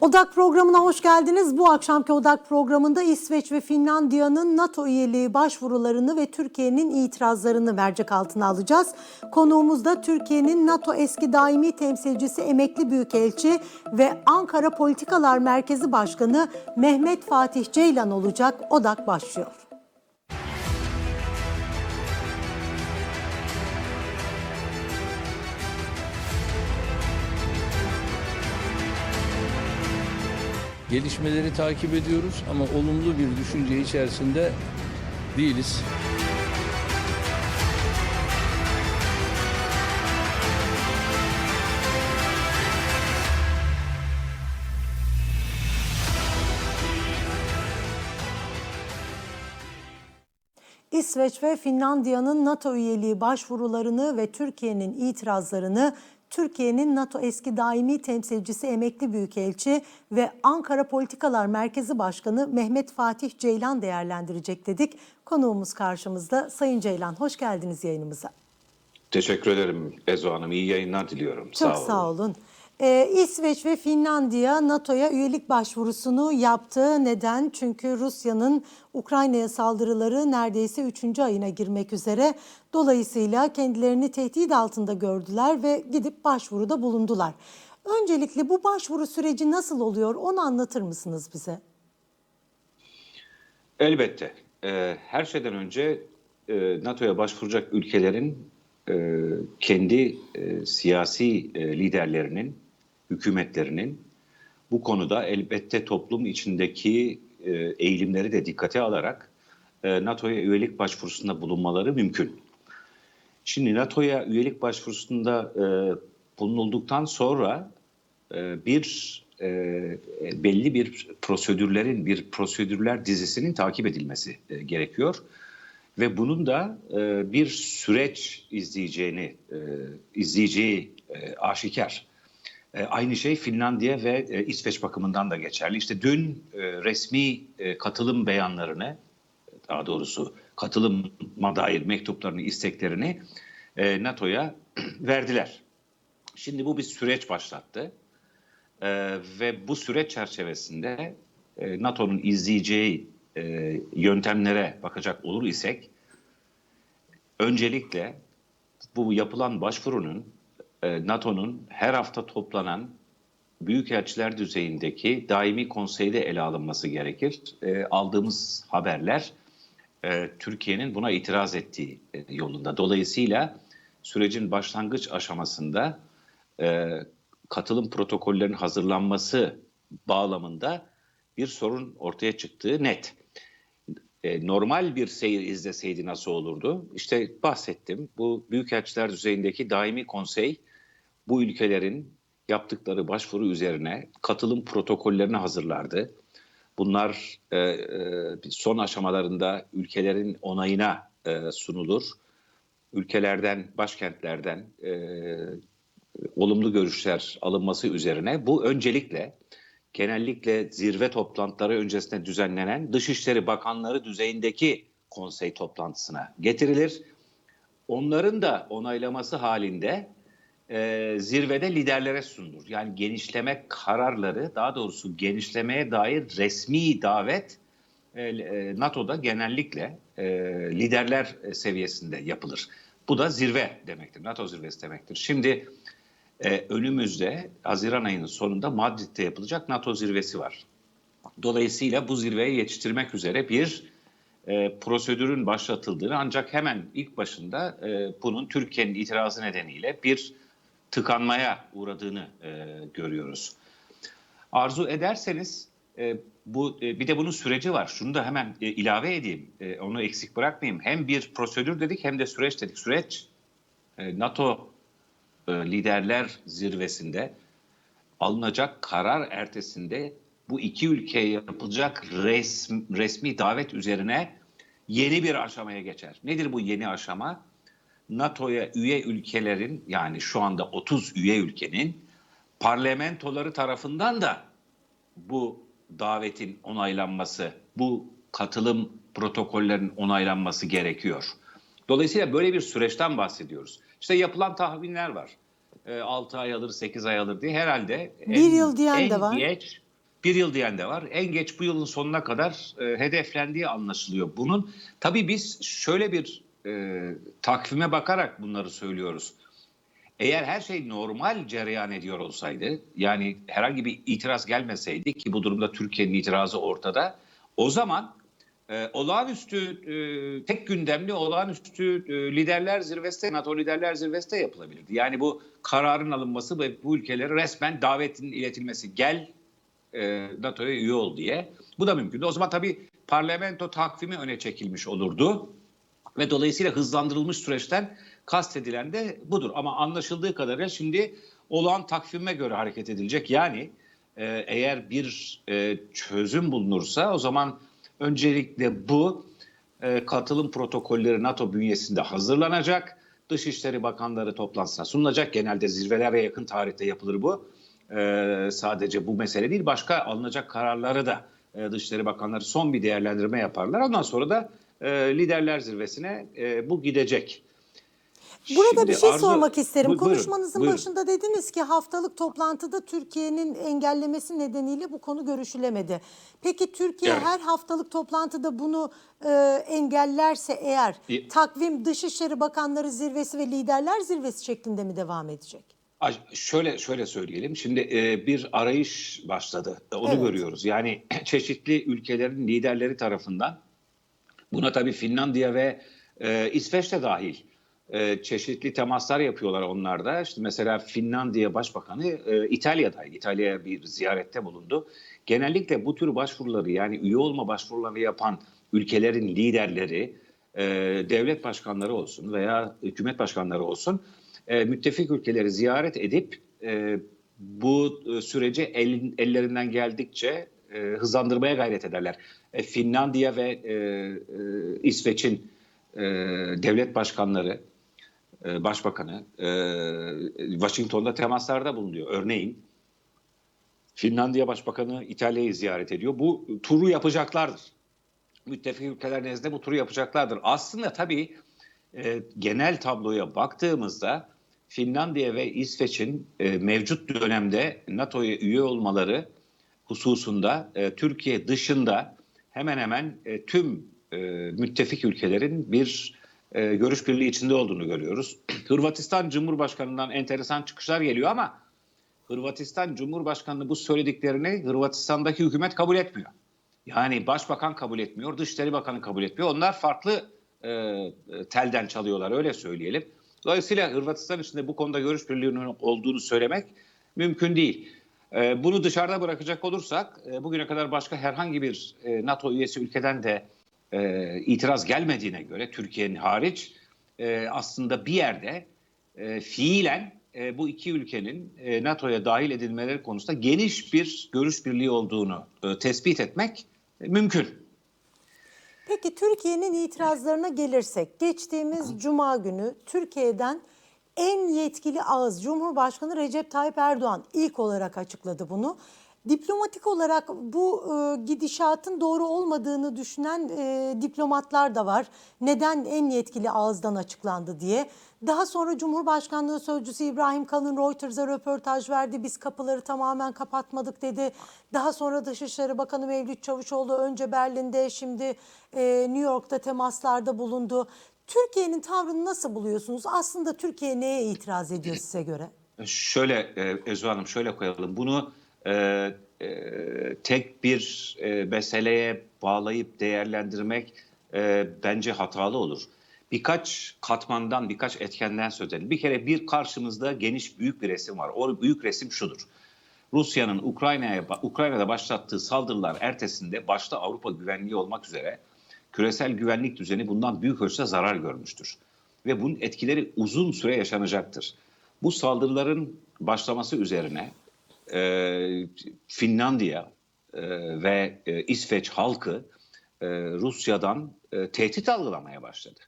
Odak programına hoş geldiniz. Bu akşamki Odak programında İsveç ve Finlandiya'nın NATO üyeliği başvurularını ve Türkiye'nin itirazlarını mercek altına alacağız. Konuğumuz da Türkiye'nin NATO eski daimi temsilcisi emekli büyükelçi ve Ankara Politikalar Merkezi Başkanı Mehmet Fatih Ceylan olacak. Odak başlıyor. Gelişmeleri takip ediyoruz ama olumlu bir düşünce içerisinde değiliz. İsveç ve Finlandiya'nın NATO üyeliği başvurularını ve Türkiye'nin itirazlarını Türkiye'nin NATO eski daimi temsilcisi emekli büyükelçi ve Ankara Politikalar Merkezi Başkanı Mehmet Fatih Ceylan değerlendirecek dedik. Konuğumuz karşımızda. Sayın Ceylan hoş geldiniz yayınımıza. Teşekkür ederim Ezo Hanım. İyi yayınlar diliyorum. Çok sağ olun. Ee, İsveç ve Finlandiya NATO'ya üyelik başvurusunu yaptı. Neden? Çünkü Rusya'nın Ukrayna'ya saldırıları neredeyse 3. ayına girmek üzere. Dolayısıyla kendilerini tehdit altında gördüler ve gidip başvuruda bulundular. Öncelikle bu başvuru süreci nasıl oluyor onu anlatır mısınız bize? Elbette. Ee, her şeyden önce e, NATO'ya başvuracak ülkelerin e, kendi e, siyasi e, liderlerinin, hükümetlerinin bu konuda elbette toplum içindeki e, eğilimleri de dikkate alarak e, NATO'ya üyelik başvurusunda bulunmaları mümkün. Şimdi NATO'ya üyelik başvurusunda e, bulunulduktan sonra bir belli bir prosedürlerin, bir prosedürler dizisinin takip edilmesi gerekiyor. Ve bunun da bir süreç izleyeceğini, izleyeceği aşikar. E, aynı şey Finlandiya ve e, İsveç bakımından da geçerli. İşte dün e, resmi katılım beyanlarını, daha doğrusu katılıma dair mektuplarını, isteklerini NATO'ya verdiler. Şimdi bu bir süreç başlattı ve bu süreç çerçevesinde NATO'nun izleyeceği yöntemlere bakacak olur isek, öncelikle bu yapılan başvurunun NATO'nun her hafta toplanan büyükelçiler düzeyindeki daimi konseyde ele alınması gerekir. E, aldığımız haberler e, Türkiye'nin buna itiraz ettiği e, yolunda. Dolayısıyla sürecin başlangıç aşamasında e, katılım protokollerinin hazırlanması bağlamında bir sorun ortaya çıktığı net. E, normal bir seyir izleseydi nasıl olurdu? İşte bahsettim. Bu büyükelçiler düzeyindeki daimi konsey bu ülkelerin yaptıkları başvuru üzerine katılım protokollerini hazırlardı. Bunlar e, e, son aşamalarında ülkelerin onayına e, sunulur. Ülkelerden, başkentlerden olumlu görüşler alınması üzerine bu öncelikle genellikle zirve toplantıları öncesinde düzenlenen Dışişleri Bakanları düzeyindeki konsey toplantısına getirilir. Onların da onaylaması halinde e, zirvede liderlere sunulur. Yani genişleme kararları, daha doğrusu genişlemeye dair resmi davet e, e, NATO'da genellikle e, liderler seviyesinde yapılır. Bu da zirve demektir, NATO zirvesi demektir. Şimdi e, önümüzde Haziran ayının sonunda Madrid'de yapılacak NATO zirvesi var. Dolayısıyla bu zirveye yetiştirmek üzere bir e, prosedürün başlatıldığını ancak hemen ilk başında e, bunun Türkiye'nin itirazı nedeniyle bir tıkanmaya uğradığını e, görüyoruz. Arzu ederseniz e, bu e, bir de bunun süreci var. Şunu da hemen e, ilave edeyim. E, onu eksik bırakmayayım. Hem bir prosedür dedik hem de süreç dedik. Süreç e, NATO e, liderler zirvesinde alınacak karar ertesinde bu iki ülkeye yapılacak resmi, resmi davet üzerine yeni bir aşamaya geçer. Nedir bu yeni aşama? NATO'ya üye ülkelerin yani şu anda 30 üye ülkenin parlamentoları tarafından da bu davetin onaylanması, bu katılım protokollerin onaylanması gerekiyor. Dolayısıyla böyle bir süreçten bahsediyoruz. İşte yapılan tahminler var. E, 6 ay alır, 8 ay alır diye herhalde Bir yıl diyen en de var. Geç, Bir yıl diyen de var. En geç bu yılın sonuna kadar e, hedeflendiği anlaşılıyor. Bunun tabii biz şöyle bir e, takvime bakarak bunları söylüyoruz. Eğer her şey normal cereyan ediyor olsaydı, yani herhangi bir itiraz gelmeseydi ki bu durumda Türkiye'nin itirazı ortada, o zaman e, olağanüstü, e, tek gündemli olağanüstü e, liderler zirvesi, NATO liderler zirvesi yapılabilirdi. Yani bu kararın alınması ve bu ülkelere resmen davetin iletilmesi, gel e, NATO'ya üye ol diye. Bu da mümkündü. O zaman tabii parlamento takvimi öne çekilmiş olurdu. Ve dolayısıyla hızlandırılmış süreçten kastedilen de budur. Ama anlaşıldığı kadarıyla şimdi olağan takvime göre hareket edilecek. Yani e, eğer bir e, çözüm bulunursa o zaman öncelikle bu e, katılım protokolleri NATO bünyesinde hazırlanacak. Dışişleri Bakanları toplantısına sunulacak. Genelde zirvelere yakın tarihte yapılır bu. E, sadece bu mesele değil başka alınacak kararları da e, Dışişleri Bakanları son bir değerlendirme yaparlar. Ondan sonra da e, liderler zirvesine e, bu gidecek. Burada Şimdi bir şey Arzu- sormak isterim. Bu- buyurun, Konuşmanızın buyurun. başında dediniz ki haftalık toplantıda Türkiye'nin engellemesi nedeniyle bu konu görüşülemedi. Peki Türkiye Evet. her haftalık toplantıda bunu e, engellerse eğer E- takvim Dışişleri Bakanları Zirvesi ve Liderler Zirvesi şeklinde mi devam edecek? Şöyle şöyle söyleyelim. Şimdi e, bir arayış başladı. E, Onu Evet. görüyoruz. Yani çeşitli ülkelerin liderleri tarafından buna tabii Finlandiya ve e, İsveç de dahil e, çeşitli temaslar yapıyorlar onlar da. İşte mesela Finlandiya Başbakanı e, İtalya'da, İtalya'ya bir ziyarette bulundu. Genellikle bu tür başvuruları yani üye olma başvurularını yapan ülkelerin liderleri, e, devlet başkanları olsun veya hükümet başkanları olsun e, müttefik ülkeleri ziyaret edip e, bu e, süreci el- ellerinden geldikçe e, hızlandırmaya gayret ederler. E, Finlandiya ve e, e, İsveç'in e, devlet başkanları, e, başbakanı e, Washington'da temaslarda bulunuyor. Örneğin Finlandiya Başbakanı İtalya'yı ziyaret ediyor. Bu turu yapacaklardır. Müttefik ülkeler nezdinde bu turu yapacaklardır. Aslında tabii e, genel tabloya baktığımızda Finlandiya ve İsveç'in e, mevcut dönemde NATO'ya üye olmaları hususunda e, Türkiye dışında hemen hemen e, tüm e, müttefik ülkelerin bir e, görüş birliği içinde olduğunu görüyoruz. Hırvatistan Cumhurbaşkanı'ndan enteresan çıkışlar geliyor ama Hırvatistan Cumhurbaşkanı bu söylediklerini Hırvatistan'daki hükümet kabul etmiyor. Yani başbakan kabul etmiyor, Dışişleri Bakanı kabul etmiyor. Onlar farklı e, e, telden çalıyorlar öyle söyleyelim. Dolayısıyla Hırvatistan içinde bu konuda görüş birliğinin olduğunu söylemek mümkün değil. E, bunu dışarıda bırakacak olursak e, bugüne kadar başka herhangi bir e, NATO üyesi ülkeden de e, itiraz gelmediğine göre Türkiye'nin hariç aslında bir yerde fiilen bu iki ülkenin NATO'ya dahil edilmeleri konusunda geniş bir görüş birliği olduğunu tespit etmek mümkün. Peki Türkiye'nin itirazlarına gelirsek geçtiğimiz cuma günü Türkiye'den en yetkili ağız Cumhurbaşkanı Recep Tayyip Erdoğan ilk olarak açıkladı bunu. Diplomatik olarak bu e, gidişatın doğru olmadığını düşünen e, diplomatlar da var. Neden en yetkili ağızdan açıklandı diye. Daha sonra Cumhurbaşkanlığı Sözcüsü İbrahim Kalın Reuters'a röportaj verdi. Biz kapıları tamamen kapatmadık dedi. Daha sonra Dışişleri Bakanı Mevlüt Çavuşoğlu önce Berlin'de şimdi e, New York'ta temaslarda bulundu. Türkiye'nin tavrını nasıl buluyorsunuz? Aslında Türkiye neye itiraz ediyor size göre? Şöyle e, Özü Hanım şöyle koyalım. Bunu e, e, tek bir e, meseleye bağlayıp değerlendirmek e, bence hatalı olur. Birkaç katmandan, birkaç etkenden söz edelim. Bir kere bir karşımızda geniş büyük bir resim var. O büyük resim şudur. Rusya'nın Ukrayna'ya Ukrayna'da başlattığı saldırılar ertesinde başta Avrupa güvenliği olmak üzere küresel güvenlik düzeni bundan büyük ölçüde zarar görmüştür. Ve bunun etkileri uzun süre yaşanacaktır. Bu saldırıların başlaması üzerine e, Finlandiya e, ve e, İsveç halkı e, Rusya'dan e, tehdit algılamaya başladı.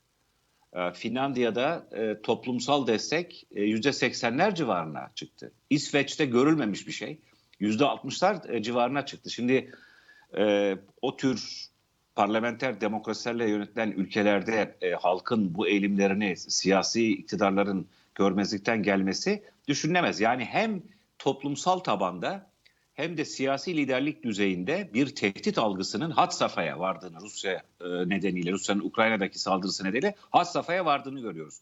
E, Finlandiya'da e, toplumsal destek e, %80'ler civarına çıktı. İsveç'te görülmemiş bir şey. %60'lar e, civarına çıktı. Şimdi e, o tür parlamenter demokrasilerle yönetilen ülkelerde e, halkın bu eğilimlerini siyasi iktidarların görmezlikten gelmesi düşünülemez. Yani hem toplumsal tabanda hem de siyasi liderlik düzeyinde bir tehdit algısının had safhaya vardığını Rusya e, nedeniyle, Rusya'nın Ukrayna'daki saldırısı nedeniyle had safhaya vardığını görüyoruz.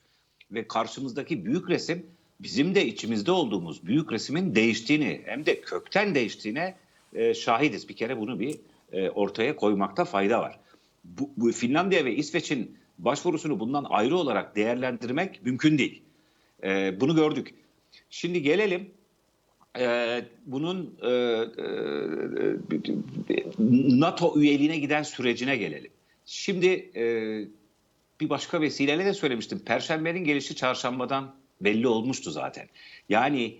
Ve karşımızdaki büyük resim bizim de içimizde olduğumuz büyük resmin değiştiğini hem de kökten değiştiğine e, şahidiz. Bir kere bunu bir e, ortaya koymakta fayda var. Bu, bu Finlandiya ve İsveç'in başvurusunu bundan ayrı olarak değerlendirmek mümkün değil. E, bunu gördük. Şimdi gelelim e, bunun e, e, NATO üyeliğine giden sürecine gelelim. Şimdi e, bir başka vesileyle de söylemiştim. Perşembenin gelişi çarşambadan belli olmuştu zaten. Yani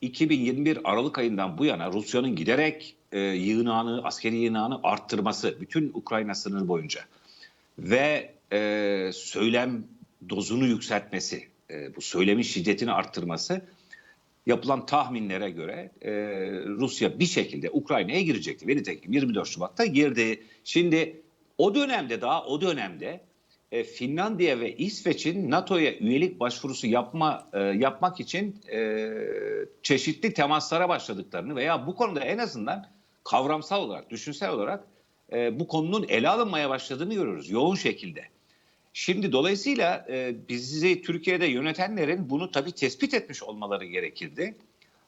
2021 Aralık ayından bu yana Rusya'nın giderek e, yığınağını, askeri yığınağını arttırması bütün Ukrayna sınırı boyunca ve e, söylem dozunu yükseltmesi, e, bu söylemin şiddetini arttırması yapılan tahminlere göre e, Rusya bir şekilde Ukrayna'ya girecekti. Ve nitekim 24 Şubat'ta girdi. Şimdi o dönemde daha o dönemde e, Finlandiya ve İsveç'in NATO'ya üyelik başvurusu yapma e, yapmak için e, çeşitli temaslara başladıklarını veya bu konuda en azından kavramsal olarak, düşünsel olarak e, bu konunun ele alınmaya başladığını görüyoruz yoğun şekilde. Şimdi dolayısıyla e, bizi Türkiye'de yönetenlerin bunu tabii tespit etmiş olmaları gerekirdi.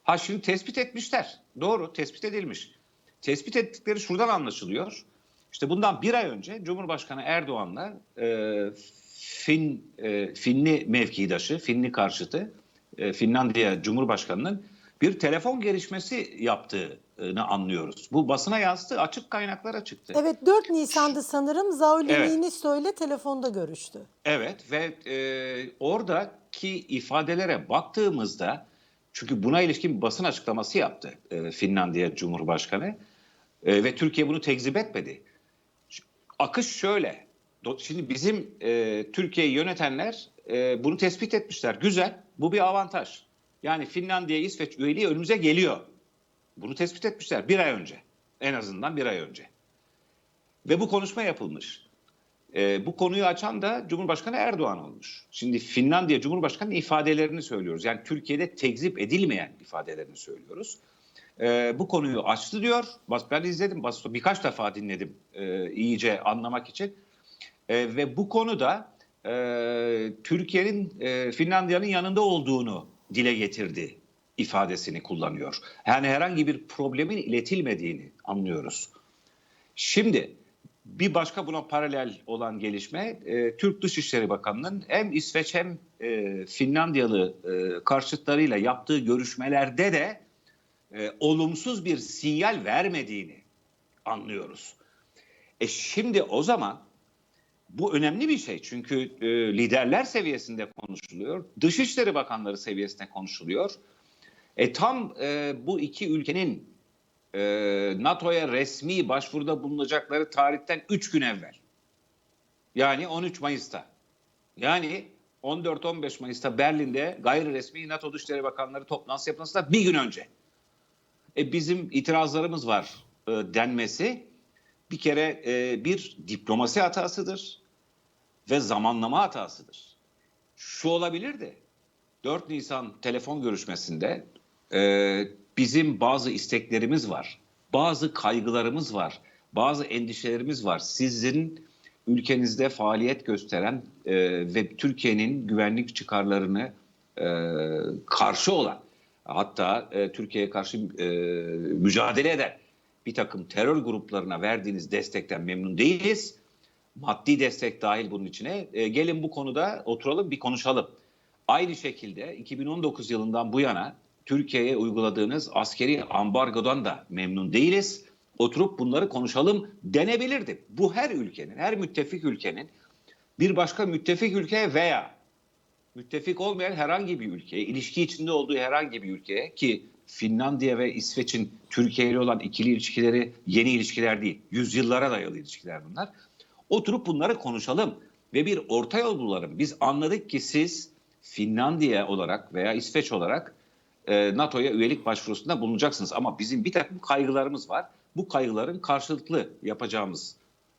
Ha şimdi tespit etmişler. Doğru tespit edilmiş. Tespit ettikleri şuradan anlaşılıyor. İşte bundan bir ay önce Cumhurbaşkanı Erdoğan'la e, Fin e, Finli mevkidaşı, Finli karşıtı e, Finlandiya Cumhurbaşkanı'nın bir telefon gelişmesi yaptığını anlıyoruz. Bu basına yansıdı, açık kaynaklara çıktı. Evet 4 Nisan'da sanırım Sauli Evet. İle telefonda görüştü. Evet ve e, oradaki ifadelere baktığımızda çünkü buna ilişkin bir basın açıklaması yaptı e, Finlandiya Cumhurbaşkanı E, ve Türkiye bunu tekzip etmedi. Akış şöyle. Şimdi bizim e, Türkiye'yi yönetenler e, bunu tespit etmişler. Güzel. Bu bir avantaj. Yani Finlandiya, İsveç üyeliği önümüze geliyor. Bunu tespit etmişler bir ay önce. En azından bir ay önce. Ve bu konuşma yapılmış. E, bu konuyu açan da Cumhurbaşkanı Erdoğan olmuş. Şimdi Finlandiya Cumhurbaşkanı'nın ifadelerini söylüyoruz. Yani Türkiye'de tekzip edilmeyen ifadelerini söylüyoruz. E, bu konuyu açtı diyor. Ben izledim, birkaç defa dinledim e, iyice anlamak için. E, ve bu konuda e, Türkiye'nin e, Finlandiya'nın yanında olduğunu dile getirdi ifadesini kullanıyor. Yani herhangi bir problemin iletilmediğini anlıyoruz. Şimdi bir başka buna paralel olan gelişme e, Türk Dışişleri Bakanı'nın hem İsveç hem e, Finlandiyalı e, karşıtlarıyla yaptığı görüşmelerde de e, olumsuz bir sinyal vermediğini anlıyoruz. E şimdi o zaman bu önemli bir şey çünkü e, liderler seviyesinde konuşuluyor, Dışişleri Bakanları seviyesinde konuşuluyor. E tam e, bu iki ülkenin e, NATO'ya resmi başvuruda bulunacakları tarihten 3 gün evvel. Yani 13 Mayıs'ta. Yani 14-15 Mayıs'ta Berlin'de gayri resmi NATO Dışişleri Bakanları toplantısı yapılmasında bir gün önce. E, bizim itirazlarımız var e, denmesi bir kere e, bir diplomasi hatasıdır ve zamanlama hatasıdır. Şu olabilirdi. 4 Nisan telefon görüşmesinde e, bizim bazı isteklerimiz var, bazı kaygılarımız var, bazı endişelerimiz var. Sizin ülkenizde faaliyet gösteren e, ve Türkiye'nin güvenlik çıkarlarını e, karşı olan, hatta e, Türkiye'ye karşı e, mücadele eden bir takım terör gruplarına verdiğiniz destekten memnun değiliz. Maddi destek dahil bunun içine. E, gelin bu konuda oturalım bir konuşalım. Aynı şekilde 2019 yılından bu yana Türkiye'ye uyguladığınız askeri ambargodan da memnun değiliz. Oturup bunları konuşalım denebilirdi. Bu her ülkenin, her müttefik ülkenin bir başka müttefik ülkeye veya müttefik olmayan herhangi bir ülkeye, ilişki içinde olduğu herhangi bir ülkeye ki Finlandiya ve İsveç'in Türkiye ile olan ikili ilişkileri yeni ilişkiler değil, yüzyıllara dayalı ilişkiler bunlar. Oturup bunları konuşalım ve bir orta yol bulalım. Biz anladık ki siz Finlandiya olarak veya İsveç olarak e, NATO'ya üyelik başvurusunda bulunacaksınız. Ama bizim bir takım kaygılarımız var. Bu kaygıların karşılıklı yapacağımız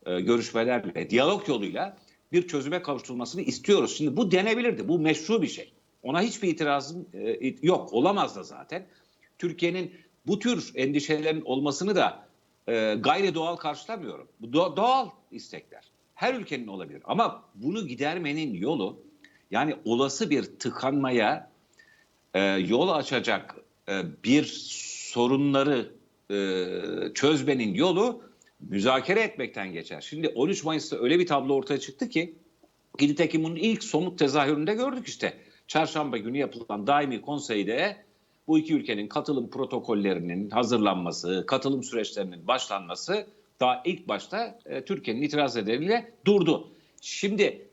e, görüşmelerle, diyalog yoluyla bir çözüme kavuşturulmasını istiyoruz. Şimdi bu denebilirdi. Bu meşru bir şey. Ona hiçbir itirazım e, yok. Olamaz da zaten. Türkiye'nin bu tür endişelerin olmasını da e, gayri doğal karşılamıyorum. Bu do- doğal istekler. Her ülkenin olabilir. Ama bunu gidermenin yolu yani olası bir tıkanmaya e, yol açacak e, bir sorunları e, çözmenin yolu müzakere etmekten geçer. Şimdi 13 Mayıs'ta öyle bir tablo ortaya çıktı ki nitekim bunun ilk somut tezahüründe gördük işte. Çarşamba günü yapılan daimi konseyde bu iki ülkenin katılım protokollerinin hazırlanması, katılım süreçlerinin başlanması daha ilk başta e, Türkiye'nin itiraz nedeniyle durdu. Şimdi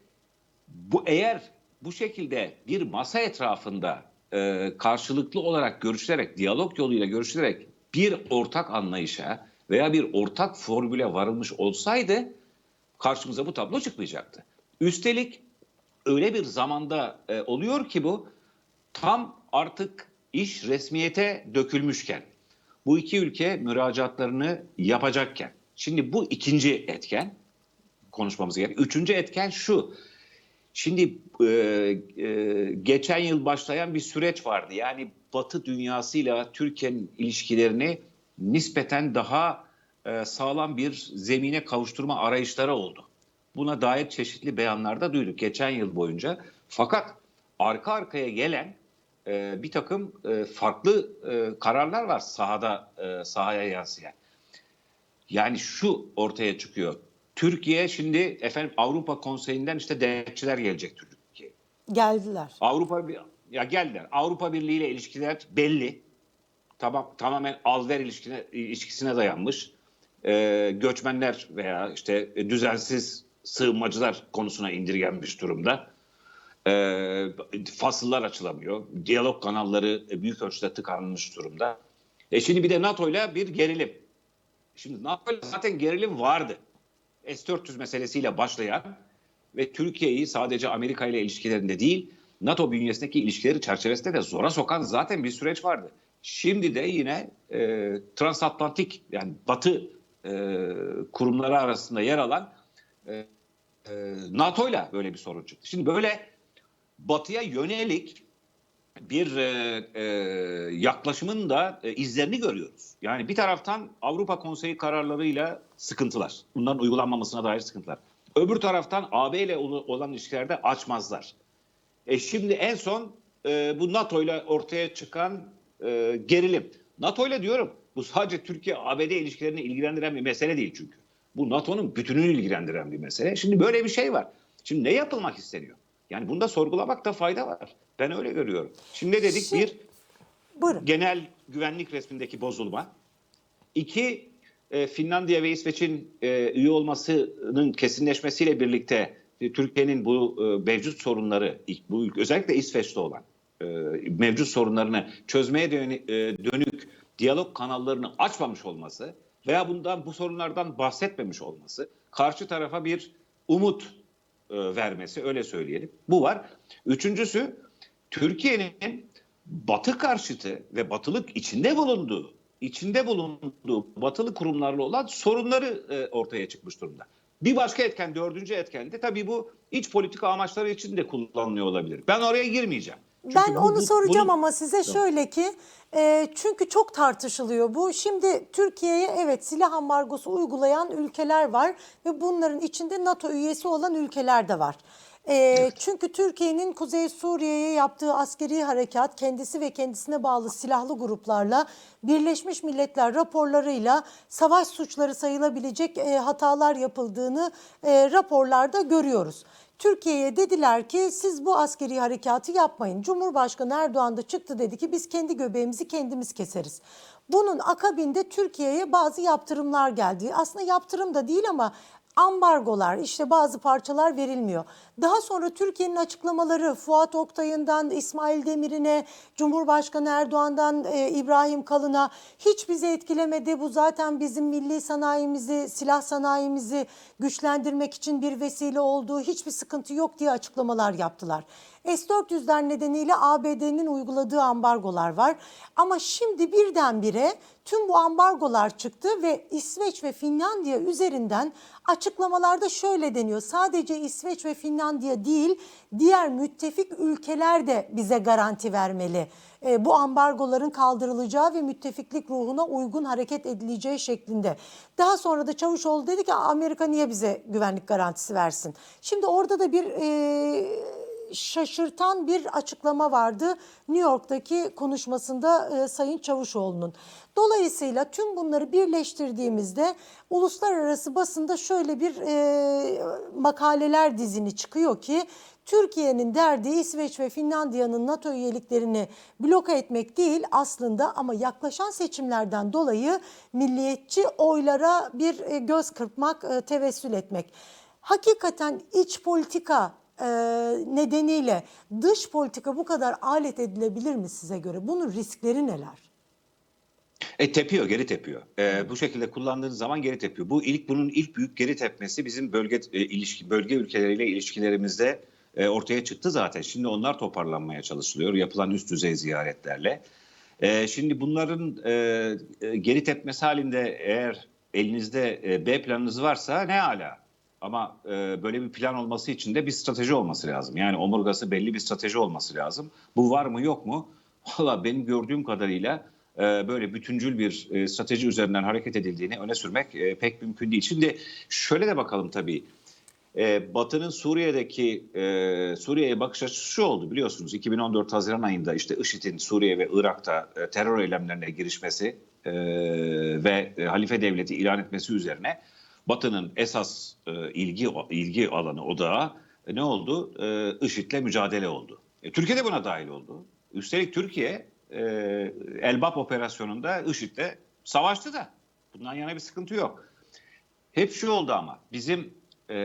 bu eğer bu şekilde bir masa etrafında e, karşılıklı olarak görüşülerek, diyalog yoluyla görüşülerek bir ortak anlayışa veya bir ortak formüle varılmış olsaydı karşımıza bu tablo çıkmayacaktı. Üstelik öyle bir zamanda e, oluyor ki bu tam artık iş resmiyete dökülmüşken bu iki ülke müracaatlarını yapacakken şimdi bu ikinci etken konuşmamız gerek. Üçüncü etken şu. Şimdi e, e, geçen yıl başlayan bir süreç vardı. Yani Batı dünyasıyla Türkiye'nin ilişkilerini nispeten daha e, sağlam bir zemine kavuşturma arayışları oldu. Buna dair çeşitli beyanlarda duyduk geçen yıl boyunca. Fakat arka arkaya gelen e, bir takım e, farklı e, kararlar var sahada e, sahaya yansıyan. Yani şu ortaya çıkıyor. Türkiye şimdi efendim Avrupa Konseyi'nden işte denetçiler gelecek Türkiye. Geldiler. Avrupa bir ya geldiler. Avrupa Birliği ile ilişkiler belli. Tamam tamamen al-ver ilişkine, ilişkisine dayanmış. Ee, göçmenler veya işte düzensiz sığınmacılar konusuna indirgenmiş durumda. Ee, fasıllar açılamıyor. Diyalog kanalları büyük ölçüde tıkanmış durumda. E şimdi bir de NATO ile bir gerilim. Şimdi NATO ile zaten gerilim vardı. S-400 meselesiyle başlayan ve Türkiye'yi sadece Amerika ile ilişkilerinde değil, NATO bünyesindeki ilişkileri çerçevesinde de zora sokan zaten bir süreç vardı. Şimdi de yine e, transatlantik yani Batı e, kurumları arasında yer alan e, e, NATO ile böyle bir sorun çıktı. Şimdi böyle Batı'ya yönelik bir e, e, yaklaşımın da e, izlerini görüyoruz. Yani bir taraftan Avrupa Konseyi kararlarıyla sıkıntılar. Bunların uygulanmamasına dair sıkıntılar. Öbür taraftan AB ile olan ilişkilerde açmazlar. E şimdi en son e, bu NATO ile ortaya çıkan e, gerilim. NATO ile diyorum bu sadece Türkiye-ABD ilişkilerini ilgilendiren bir mesele değil çünkü. Bu NATO'nun bütününü ilgilendiren bir mesele. Şimdi böyle bir şey var. Şimdi ne yapılmak isteniyor? Yani bunda sorgulamakta fayda var. Ben öyle görüyorum. Şimdi ne dedik? Şimdi- Bir, Buyurun. genel güvenlik resmindeki bozulma. İki, e, Finlandiya ve İsveç'in e, üye olmasının kesinleşmesiyle birlikte e, Türkiye'nin bu mevcut sorunları, bu özellikle İsveç'te olan mevcut sorunlarını çözmeye dönü- dönük diyalog kanallarını açmamış olması veya bundan bu sorunlardan bahsetmemiş olması karşı tarafa bir umut vermesi öyle söyleyelim. Bu var. Üçüncüsü Türkiye'nin Batı karşıtı ve Batılık içinde bulunduğu, içinde bulunduğu Batılı kurumlarla olan sorunları e, ortaya çıkmış durumda. Bir başka etken, dördüncü etken de tabii bu iç politika amaçları için de kullanılıyor olabilir. Ben oraya girmeyeceğim. Çünkü Ben bu- onu bu- soracağım bunun- ama size şöyle ki e, çünkü çok tartışılıyor bu. Şimdi Türkiye'ye evet silah ambargosu uygulayan ülkeler var ve bunların içinde NATO üyesi olan ülkeler de var. E, çünkü Türkiye'nin Kuzey Suriye'ye yaptığı askeri harekat kendisi ve kendisine bağlı silahlı gruplarla Birleşmiş Milletler raporlarıyla savaş suçları sayılabilecek e, hatalar yapıldığını e, raporlarda görüyoruz. Türkiye'ye dediler ki siz bu askeri harekatı yapmayın. Cumhurbaşkanı Erdoğan da çıktı dedi ki biz kendi göbeğimizi kendimiz keseriz. Bunun akabinde Türkiye'ye bazı yaptırımlar geldi. Aslında yaptırım da değil ama ambargolar işte bazı parçalar verilmiyor. Daha sonra Türkiye'nin açıklamaları Fuat Oktay'ından İsmail Demir'ine, Cumhurbaşkanı Erdoğan'dan e, İbrahim Kalın'a hiç bizi etkilemedi. Bu zaten bizim milli sanayimizi, silah sanayimizi güçlendirmek için bir vesile olduğu hiçbir sıkıntı yok diye açıklamalar yaptılar. S-400'ler nedeniyle ABD'nin uyguladığı ambargolar var. Ama şimdi birdenbire tüm bu ambargolar çıktı ve İsveç ve Finlandiya üzerinden açıklamalarda şöyle deniyor. Sadece İsveç ve Finlandiya değil diğer müttefik ülkeler de bize garanti vermeli. E, bu ambargoların kaldırılacağı ve müttefiklik ruhuna uygun hareket edileceği şeklinde. Daha sonra da Çavuşoğlu dedi ki Amerika niye bize güvenlik garantisi versin? Şimdi orada da bir e, şaşırtan bir açıklama vardı New York'taki konuşmasında e, Sayın Çavuşoğlu'nun. Dolayısıyla tüm bunları birleştirdiğimizde uluslararası basında şöyle bir e, makaleler dizini çıkıyor ki Türkiye'nin derdi İsveç ve Finlandiya'nın NATO üyeliklerini bloke etmek değil aslında ama yaklaşan seçimlerden dolayı milliyetçi oylara bir e, göz kırpmak, e, tevessül etmek. Hakikaten iç politika e, nedeniyle dış politika bu kadar alet edilebilir mi size göre? Bunun riskleri neler? E tepiyor, geri tepiyor. E, bu şekilde kullandığınız zaman geri tepiyor. Bu ilk bunun ilk büyük geri tepmesi bizim bölge e, ilişki bölge ülkeleriyle ilişkilerimizde e, ortaya çıktı zaten. Şimdi onlar toparlanmaya çalışılıyor yapılan üst düzey ziyaretlerle. E, şimdi bunların e, e, geri tepmesi halinde eğer elinizde e, B planınız varsa ne ala. Ama e, böyle bir plan olması için de bir strateji olması lazım. Yani omurgası belli bir strateji olması lazım. Bu var mı yok mu? Valla benim gördüğüm kadarıyla e, böyle bütüncül bir e, strateji üzerinden hareket edildiğini öne sürmek e, pek mümkün değil. Şimdi şöyle de bakalım tabii. E, Batı'nın Suriye'deki e, Suriye'ye bakış açısı şu oldu biliyorsunuz. 2014 Haziran ayında işte IŞİD'in Suriye ve Irak'ta e, terör eylemlerine girişmesi e, ve e, halife devleti ilan etmesi üzerine Batı'nın esas e, ilgi ilgi alanı odağı e, ne oldu? E, IŞİD'le mücadele oldu. E, Türkiye de buna dahil oldu. Üstelik Türkiye e, Elbap operasyonunda IŞİD'le savaştı da. Bundan yana bir sıkıntı yok. Hep şu oldu ama bizim e,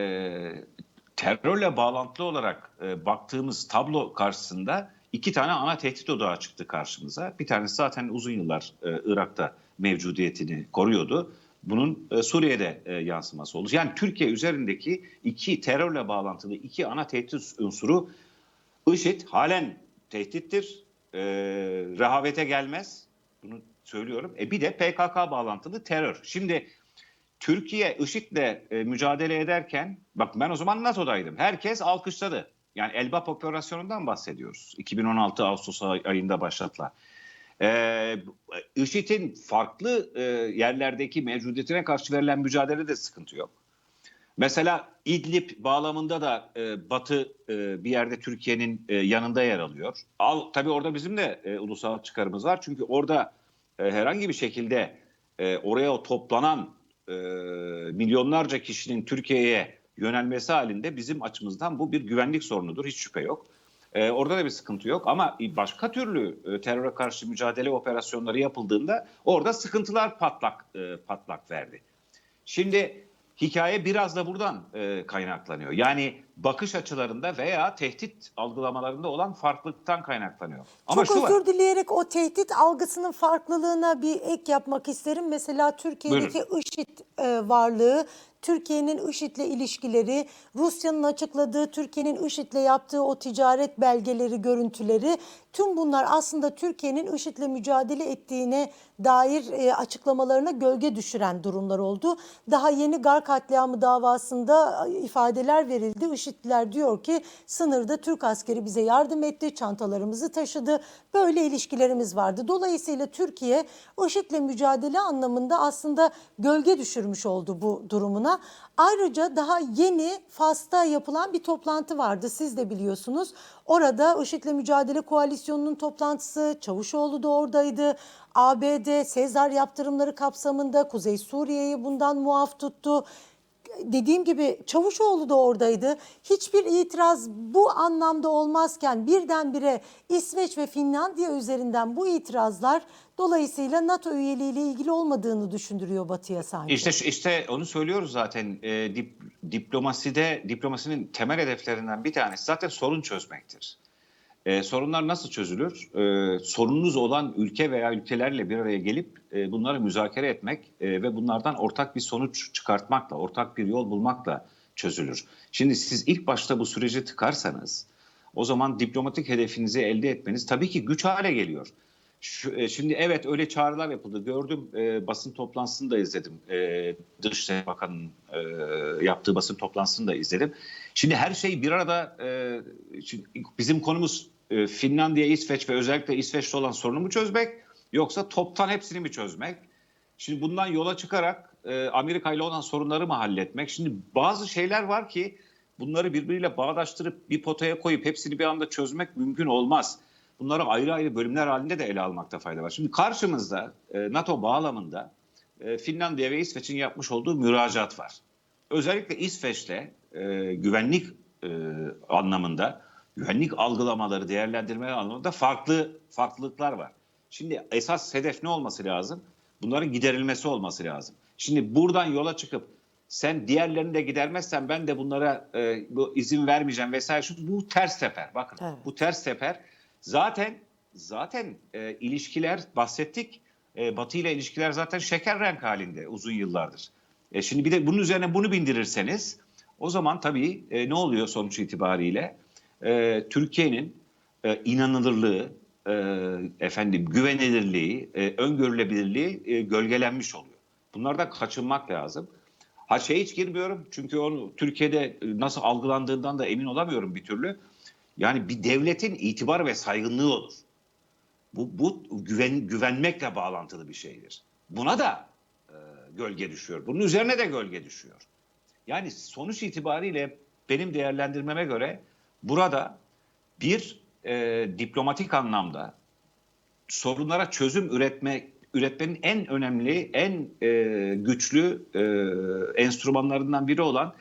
terörle bağlantılı olarak e, baktığımız tablo karşısında iki tane ana tehdit odağı çıktı karşımıza. Bir tanesi zaten uzun yıllar e, Irak'ta mevcudiyetini koruyordu. Bunun e, Suriye'de e, yansıması oldu. Yani Türkiye üzerindeki iki terörle bağlantılı iki ana tehdit unsuru IŞİD halen tehdittir. E, rehavete gelmez. Bunu söylüyorum. E bir de PKK bağlantılı terör. Şimdi Türkiye IŞİD'le e, mücadele ederken bak ben o zaman NATO'daydım. Herkes alkışladı. Yani Elbap operasyonundan bahsediyoruz. 2016 Ağustos ay- ayında başlatılan. Ee, IŞİD'in farklı e, yerlerdeki mevcudiyetine karşı verilen mücadelede sıkıntı yok. Mesela İdlib bağlamında da e, Batı e, bir yerde Türkiye'nin e, yanında yer alıyor. Al tabii orada bizim de e, ulusal çıkarımız var. Çünkü orada e, herhangi bir şekilde e, oraya toplanan e, milyonlarca kişinin Türkiye'ye yönelmesi halinde bizim açımızdan bu bir güvenlik sorunudur. Hiç şüphe yok. E, orada da bir sıkıntı yok ama başka türlü e, teröre karşı mücadele operasyonları yapıldığında orada sıkıntılar patlak e, patlak verdi. Şimdi hikaye biraz da buradan e, kaynaklanıyor. Yani bakış açılarında veya tehdit algılamalarında olan farklılıktan kaynaklanıyor. Ama Çok şu var. özür dileyerek o tehdit algısının farklılığına bir ek yapmak isterim. Mesela Türkiye'deki IŞİD e, varlığı, Türkiye'nin IŞİD'le ilişkileri, Rusya'nın açıkladığı Türkiye'nin IŞİD'le yaptığı o ticaret belgeleri, görüntüleri tüm bunlar aslında Türkiye'nin IŞİD'le mücadele ettiğine dair e, açıklamalarına gölge düşüren durumlar oldu. Daha yeni Gar katliamı davasında e, ifadeler verildi. IŞİD'liler diyor ki sınırda Türk askeri bize yardım etti, çantalarımızı taşıdı. Böyle ilişkilerimiz vardı. Dolayısıyla Türkiye IŞİD'le mücadele anlamında aslında gölge düşürmüş oldu bu durumuna. Ayrıca daha yeni Fas'ta yapılan bir toplantı vardı. Siz de biliyorsunuz. Orada IŞİD'le Mücadele Koalisyonu'nun toplantısı, Çavuşoğlu da oradaydı. ABD Sezar yaptırımları kapsamında Kuzey Suriye'yi bundan muaf tuttu. Dediğim gibi Çavuşoğlu da oradaydı. Hiçbir itiraz bu anlamda olmazken birdenbire İsveç ve Finlandiya üzerinden bu itirazlar dolayısıyla NATO üyeliğiyle ilgili olmadığını düşündürüyor Batı'ya sanki. İşte işte onu söylüyoruz zaten e, dip, diplomaside diplomasinin temel hedeflerinden bir tanesi zaten sorun çözmektir. E, sorunlar nasıl çözülür? E, sorununuz olan ülke veya ülkelerle bir araya gelip e, bunları müzakere etmek e, ve bunlardan ortak bir sonuç çıkartmakla, ortak bir yol bulmakla çözülür. Şimdi siz ilk başta bu süreci tıkarsanız o zaman diplomatik hedefinizi elde etmeniz tabii ki güç hale geliyor. Şu, e, şimdi evet öyle çağrılar yapıldı. Gördüm e, basın toplantısını da izledim. E, Dışişleri Bakanı'nın e, yaptığı basın toplantısını da izledim. Şimdi her şey bir arada e, şimdi bizim konumuz e, Finlandiya, İsveç ve özellikle İsveç'te olan sorunu mu çözmek yoksa toptan hepsini mi çözmek? Şimdi bundan yola çıkarak e, Amerika ile olan sorunları mı halletmek? Şimdi bazı şeyler var ki bunları birbiriyle bağdaştırıp bir potaya koyup hepsini bir anda çözmek mümkün olmaz. Bunları ayrı ayrı bölümler halinde de ele almakta fayda var. Şimdi karşımızda e, NATO bağlamında e, Finlandiya ve İsveç'in yapmış olduğu müracaat var. Özellikle İsveç'le e, güvenlik e, anlamında, güvenlik algılamaları, değerlendirmeleri anlamında farklı farklılıklar var. Şimdi esas hedef ne olması lazım? Bunların giderilmesi olması lazım. Şimdi buradan yola çıkıp sen diğerlerini de gidermezsen ben de bunlara e, bu izin vermeyeceğim vesaire. Şu, bu ters teper. Bakın Evet. bu ters teper. Zaten zaten e, ilişkiler bahsettik. E, Batı ile ilişkiler zaten şeker renk halinde uzun yıllardır. E, şimdi bir de bunun üzerine bunu bindirirseniz o zaman tabii e, ne oluyor sonuç itibariyle? E, Türkiye'nin e, inanılırlığı, e, efendim güvenilirliği, e, öngörülebilirliği e, gölgelenmiş oluyor. Bunlardan kaçınmak lazım. Ha şey hiç girmiyorum çünkü onu Türkiye'de e, nasıl algılandığından da emin olamıyorum bir türlü. Yani bir devletin itibar ve saygınlığı olur. Bu, bu güven, güvenmekle bağlantılı bir şeydir. Buna da e, gölge düşüyor. Bunun üzerine de gölge düşüyor. Yani sonuç itibariyle benim değerlendirmeme göre burada bir e, diplomatik anlamda sorunlara çözüm üretme üretmenin en önemli, en e, güçlü e, enstrümanlarından biri olan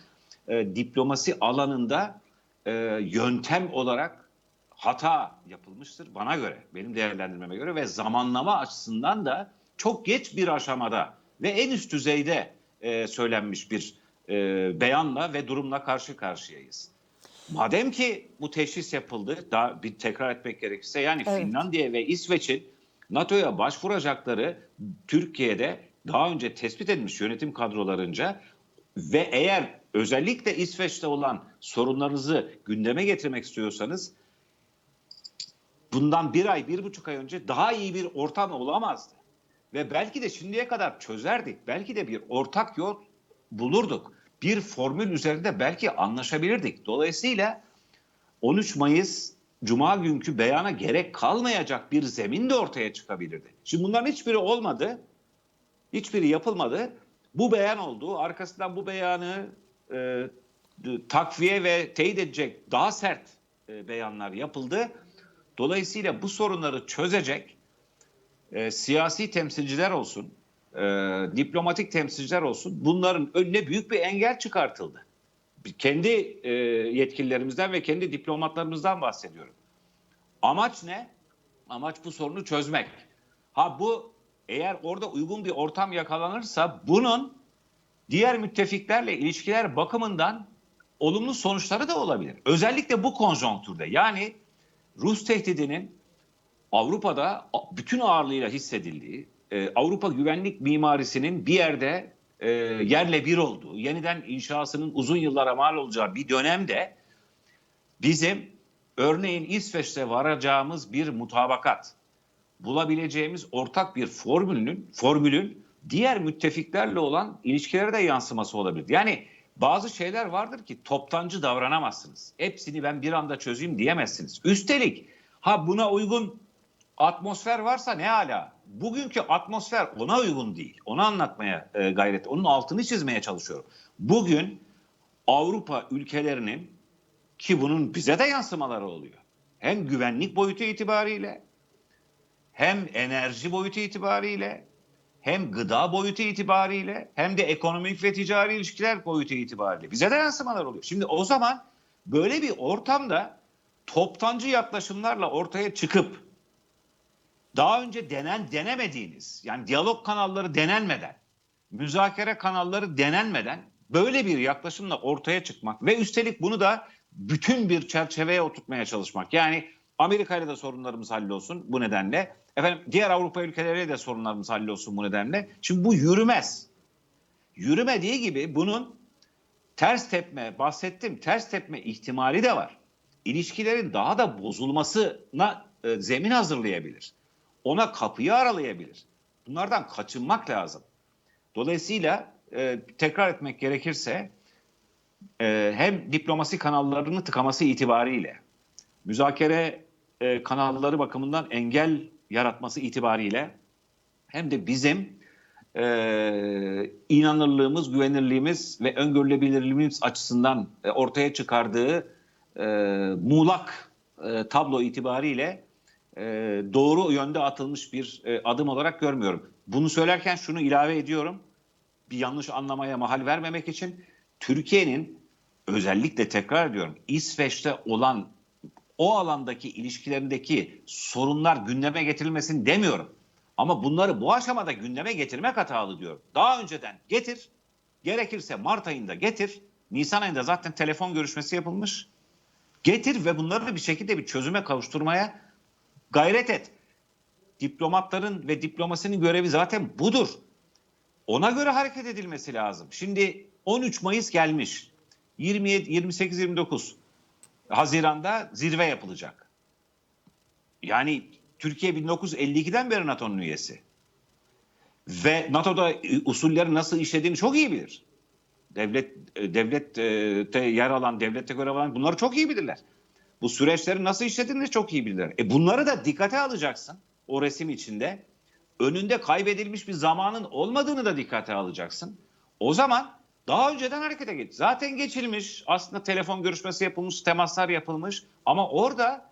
e, diplomasi alanında e, yöntem olarak hata yapılmıştır bana göre, benim değerlendirmeme göre ve zamanlama açısından da çok geç bir aşamada ve en üst düzeyde e, söylenmiş bir e, beyanla ve durumla karşı karşıyayız. Madem ki bu teşhis yapıldı, daha bir tekrar etmek gerekirse yani Evet. Finlandiya ve İsveç'in NATO'ya başvuracakları Türkiye'de daha önce tespit edilmiş yönetim kadrolarınca ve eğer özellikle İsveç'te olan sorunlarınızı gündeme getirmek istiyorsanız bundan bir ay, bir buçuk ay önce daha iyi bir ortam olamazdı. Ve belki de şimdiye kadar çözerdik. Belki de bir ortak yol bulurduk. Bir formül üzerinde belki anlaşabilirdik. Dolayısıyla 13 Mayıs Cuma günkü beyana gerek kalmayacak bir zemin de ortaya çıkabilirdi. Şimdi bunların hiçbiri olmadı. Hiçbiri yapılmadı. Bu beyan oldu. Arkasından bu beyanı e, takviye ve teyit edecek daha sert e, beyanlar yapıldı. Dolayısıyla bu sorunları çözecek e, siyasi temsilciler olsun, e, diplomatik temsilciler olsun bunların önüne büyük bir engel çıkartıldı. Kendi e, yetkililerimizden ve kendi diplomatlarımızdan bahsediyorum. Amaç ne? Amaç bu sorunu çözmek. Ha bu eğer orada uygun bir ortam yakalanırsa bunun diğer müttefiklerle ilişkiler bakımından olumlu sonuçları da olabilir. Özellikle bu konjonktürde yani Rus tehdidinin Avrupa'da bütün ağırlığıyla hissedildiği, e, Avrupa güvenlik mimarisinin bir yerde e, yerle bir olduğu, yeniden inşasının uzun yıllara mal olacağı bir dönemde bizim örneğin İsveç'te varacağımız bir mutabakat, bulabileceğimiz ortak bir formülün, formülün diğer müttefiklerle olan ilişkilere de yansıması olabilir. Yani bazı şeyler vardır ki toptancı davranamazsınız. Hepsini ben bir anda çözeyim diyemezsiniz. Üstelik ha buna uygun atmosfer varsa ne hala. Bugünkü atmosfer ona uygun değil. Onu anlatmaya e, gayret, onun altını çizmeye çalışıyorum. Bugün Avrupa ülkelerinin ki bunun bize de yansımaları oluyor. Hem güvenlik boyutu itibariyle hem enerji boyutu itibariyle hem gıda boyutu itibariyle hem de ekonomik ve ticari ilişkiler boyutu itibariyle bize de yansımalar oluyor. Şimdi o zaman böyle bir ortamda toptancı yaklaşımlarla ortaya çıkıp daha önce denen denemediğiniz yani diyalog kanalları denenmeden, müzakere kanalları denenmeden böyle bir yaklaşımla ortaya çıkmak ve üstelik bunu da bütün bir çerçeveye oturtmaya çalışmak. Yani Amerika ile de sorunlarımız hallolsun bu nedenle. Efendim diğer Avrupa ülkeleriyle de sorunlarımız hallolsun bu nedenle. Şimdi bu yürümez. Yürümediği gibi bunun ters tepme bahsettim ters tepme ihtimali de var. ilişkilerin daha da bozulmasına e, zemin hazırlayabilir. Ona kapıyı aralayabilir. Bunlardan kaçınmak lazım. Dolayısıyla e, tekrar etmek gerekirse e, hem diplomasi kanallarını tıkaması itibariyle, müzakere e, kanalları bakımından engel yaratması itibariyle hem de bizim e, inanırlığımız, güvenirliğimiz ve öngörülebilirliğimiz açısından e, ortaya çıkardığı e, muğlak e, tablo itibariyle e, doğru yönde atılmış bir e, adım olarak görmüyorum. Bunu söylerken şunu ilave ediyorum. Bir yanlış anlamaya mahal vermemek için Türkiye'nin özellikle tekrar ediyorum İsveç'te olan o alandaki ilişkilerindeki sorunlar gündeme getirilmesini demiyorum. Ama bunları bu aşamada gündeme getirmek hatalı diyorum. Daha önceden getir, gerekirse Mart ayında getir. Nisan ayında zaten telefon görüşmesi yapılmış. Getir ve bunları bir şekilde bir çözüme kavuşturmaya gayret et. Diplomatların ve diplomasinin görevi zaten budur. Ona göre hareket edilmesi lazım. Şimdi 13 Mayıs gelmiş. 27 28 29 Haziran'da zirve yapılacak. Yani Türkiye 1952'den beri NATO'nun üyesi. Ve NATO'da usulleri nasıl işlediğini çok iyi bilir. Devlet e, devlette yer alan, devlette görev alan bunları çok iyi bilirler. Bu süreçleri nasıl işlediğini de çok iyi bilirler. E bunları da dikkate alacaksın o resim içinde. Önünde kaybedilmiş bir zamanın olmadığını da dikkate alacaksın. O zaman daha önceden harekete geç. Zaten geçilmiş. Aslında telefon görüşmesi yapılmış, temaslar yapılmış. Ama orada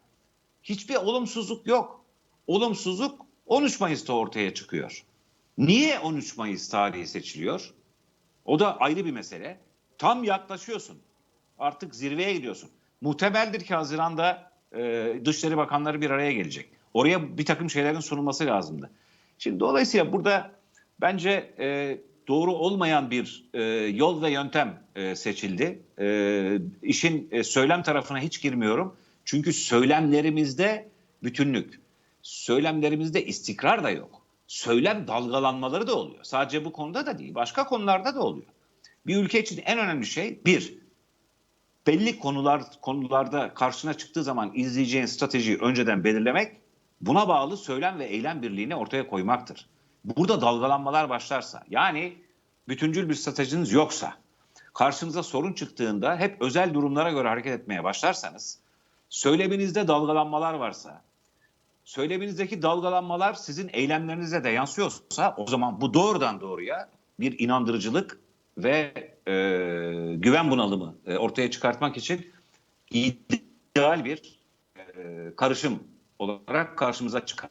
hiçbir olumsuzluk yok. Olumsuzluk 13 Mayıs'ta ortaya çıkıyor. Niye 13 Mayıs tarihi seçiliyor? O da ayrı bir mesele. Tam yaklaşıyorsun. Artık zirveye gidiyorsun. Muhtemeldir ki Haziran'da e, Dışişleri Bakanları bir araya gelecek. Oraya bir takım şeylerin sunulması lazımdı. Şimdi dolayısıyla burada bence e, doğru olmayan bir e, yol ve yöntem e, seçildi. E, işin e, söylem tarafına hiç girmiyorum. Çünkü söylemlerimizde bütünlük, söylemlerimizde istikrar da yok. Söylem dalgalanmaları da oluyor. Sadece bu konuda da değil, başka konularda da oluyor. Bir ülke için en önemli şey bir, belli konular konularda karşına çıktığı zaman izleyeceğin stratejiyi önceden belirlemek, buna bağlı söylem ve eylem birliğini ortaya koymaktır. Burada dalgalanmalar başlarsa, yani bütüncül bir stratejiniz yoksa, karşınıza sorun çıktığında hep özel durumlara göre hareket etmeye başlarsanız, söyleminizde dalgalanmalar varsa, söyleminizdeki dalgalanmalar sizin eylemlerinize de yansıyorsa o zaman bu doğrudan doğruya bir inandırıcılık ve e, güven bunalımı e, ortaya çıkartmak için ideal bir e, karışım olarak karşımıza çıkar.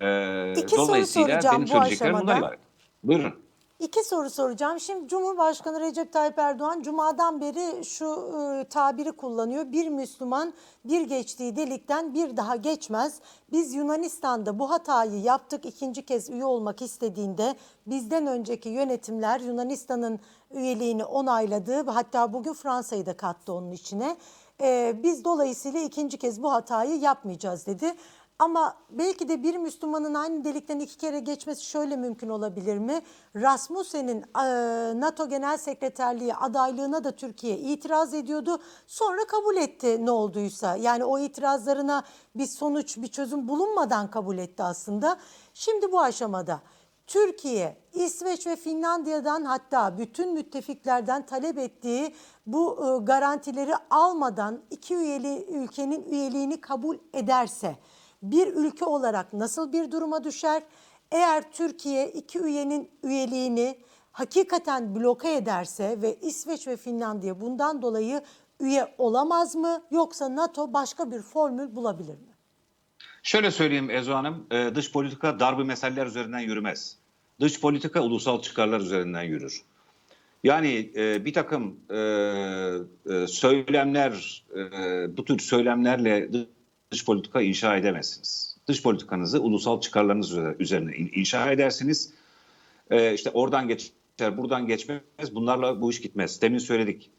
E, İki soru soracağım benim bu aşamada. ibaret. Buyurun. İki soru soracağım. Şimdi Cumhurbaşkanı Recep Tayyip Erdoğan Cuma'dan beri şu e, tabiri kullanıyor. Bir Müslüman bir geçtiği delikten bir daha geçmez. Biz Yunanistan'da bu hatayı yaptık. İkinci kez üye olmak istediğinde bizden önceki yönetimler Yunanistan'ın üyeliğini onayladı. Hatta bugün Fransa'yı da kattı onun içine. E, biz dolayısıyla ikinci kez bu hatayı yapmayacağız dedi. Ama belki de bir Müslümanın aynı delikten iki kere geçmesi şöyle mümkün olabilir mi? Rasmussen'in e, NATO Genel Sekreterliği adaylığına da Türkiye itiraz ediyordu. Sonra kabul etti ne olduysa. Yani o itirazlarına bir sonuç, bir çözüm bulunmadan kabul etti aslında. Şimdi bu aşamada Türkiye, İsveç ve Finlandiya'dan hatta bütün müttefiklerden talep ettiği bu e, garantileri almadan iki üyeli ülkenin üyeliğini kabul ederse bir ülke olarak nasıl bir duruma düşer? Eğer Türkiye iki üyenin üyeliğini hakikaten bloke ederse ve İsveç ve Finlandiya bundan dolayı üye olamaz mı yoksa NATO başka bir formül bulabilir mi? Şöyle söyleyeyim Ezo Hanım, e, dış politika darbe meseleler üzerinden yürümez. Dış politika ulusal çıkarlar üzerinden yürür. Yani e, bir takım e, e, söylemler, e, bu tür söylemlerle dış politika inşa edemezsiniz. Dış politikanızı ulusal çıkarlarınız üzerine in- inşa edersiniz. E, işte oradan geçer, buradan geçmez. Bunlarla bu iş gitmez. Demin söyledik.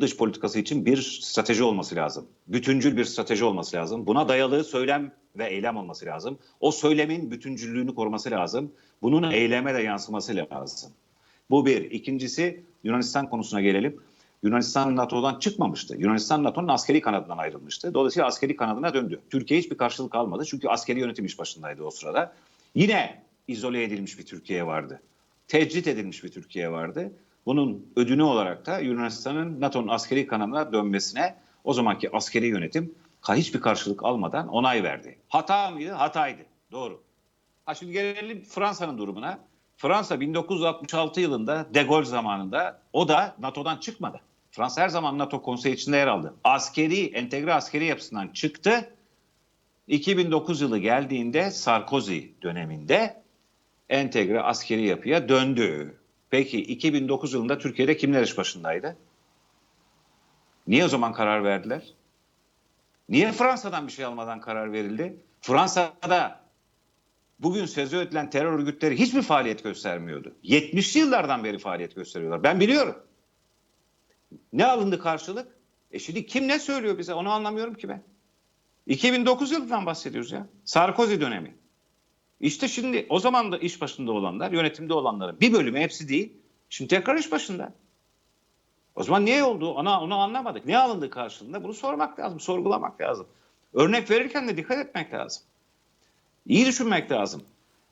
Dış politikası için bir strateji olması lazım. Bütüncül bir strateji olması lazım. Buna dayalı söylem ve eylem olması lazım. O söylemin bütüncüllüğünü koruması lazım. Bunun eyleme de yansıması lazım. Bu bir. İkincisi Yunanistan konusuna gelelim. Yunanistan NATO'dan çıkmamıştı. Yunanistan NATO'nun askeri kanadından ayrılmıştı. Dolayısıyla askeri kanadına döndü. Türkiye hiçbir karşılık almadı. Çünkü askeri yönetim iş başındaydı o sırada. Yine izole edilmiş bir Türkiye vardı. Tecrit edilmiş bir Türkiye vardı. Bunun ödünü olarak da Yunanistan'ın NATO'nun askeri kanadına dönmesine o zamanki askeri yönetim hiçbir karşılık almadan onay verdi. Hata mıydı? Hataydı. Doğru. Ha şimdi gelelim Fransa'nın durumuna. Fransa 1966 yılında De Gaulle zamanında o da NATO'dan çıkmadı. Fransa her zaman NATO konseyi içinde yer aldı. Askeri, entegre askeri yapısından çıktı. 2009 yılı geldiğinde Sarkozy döneminde entegre askeri yapıya döndü. Peki 2009 yılında Türkiye'de kimler iş başındaydı? Niye o zaman karar verdiler? Niye Fransa'dan bir şey almadan karar verildi? Fransa'da bugün sözü edilen terör örgütleri hiçbir faaliyet göstermiyordu. 70'li yıllardan beri faaliyet gösteriyorlar. Ben biliyorum. Ne alındı karşılık? E şimdi kim ne söylüyor bize onu anlamıyorum ki ben. 2009 yılından bahsediyoruz ya. Sarkozy dönemi. İşte şimdi o zaman da iş başında olanlar, yönetimde olanların bir bölümü hepsi değil. Şimdi tekrar iş başında. O zaman niye oldu? Ona, onu anlamadık. Ne alındı karşılığında? Bunu sormak lazım, sorgulamak lazım. Örnek verirken de dikkat etmek lazım. İyi düşünmek lazım.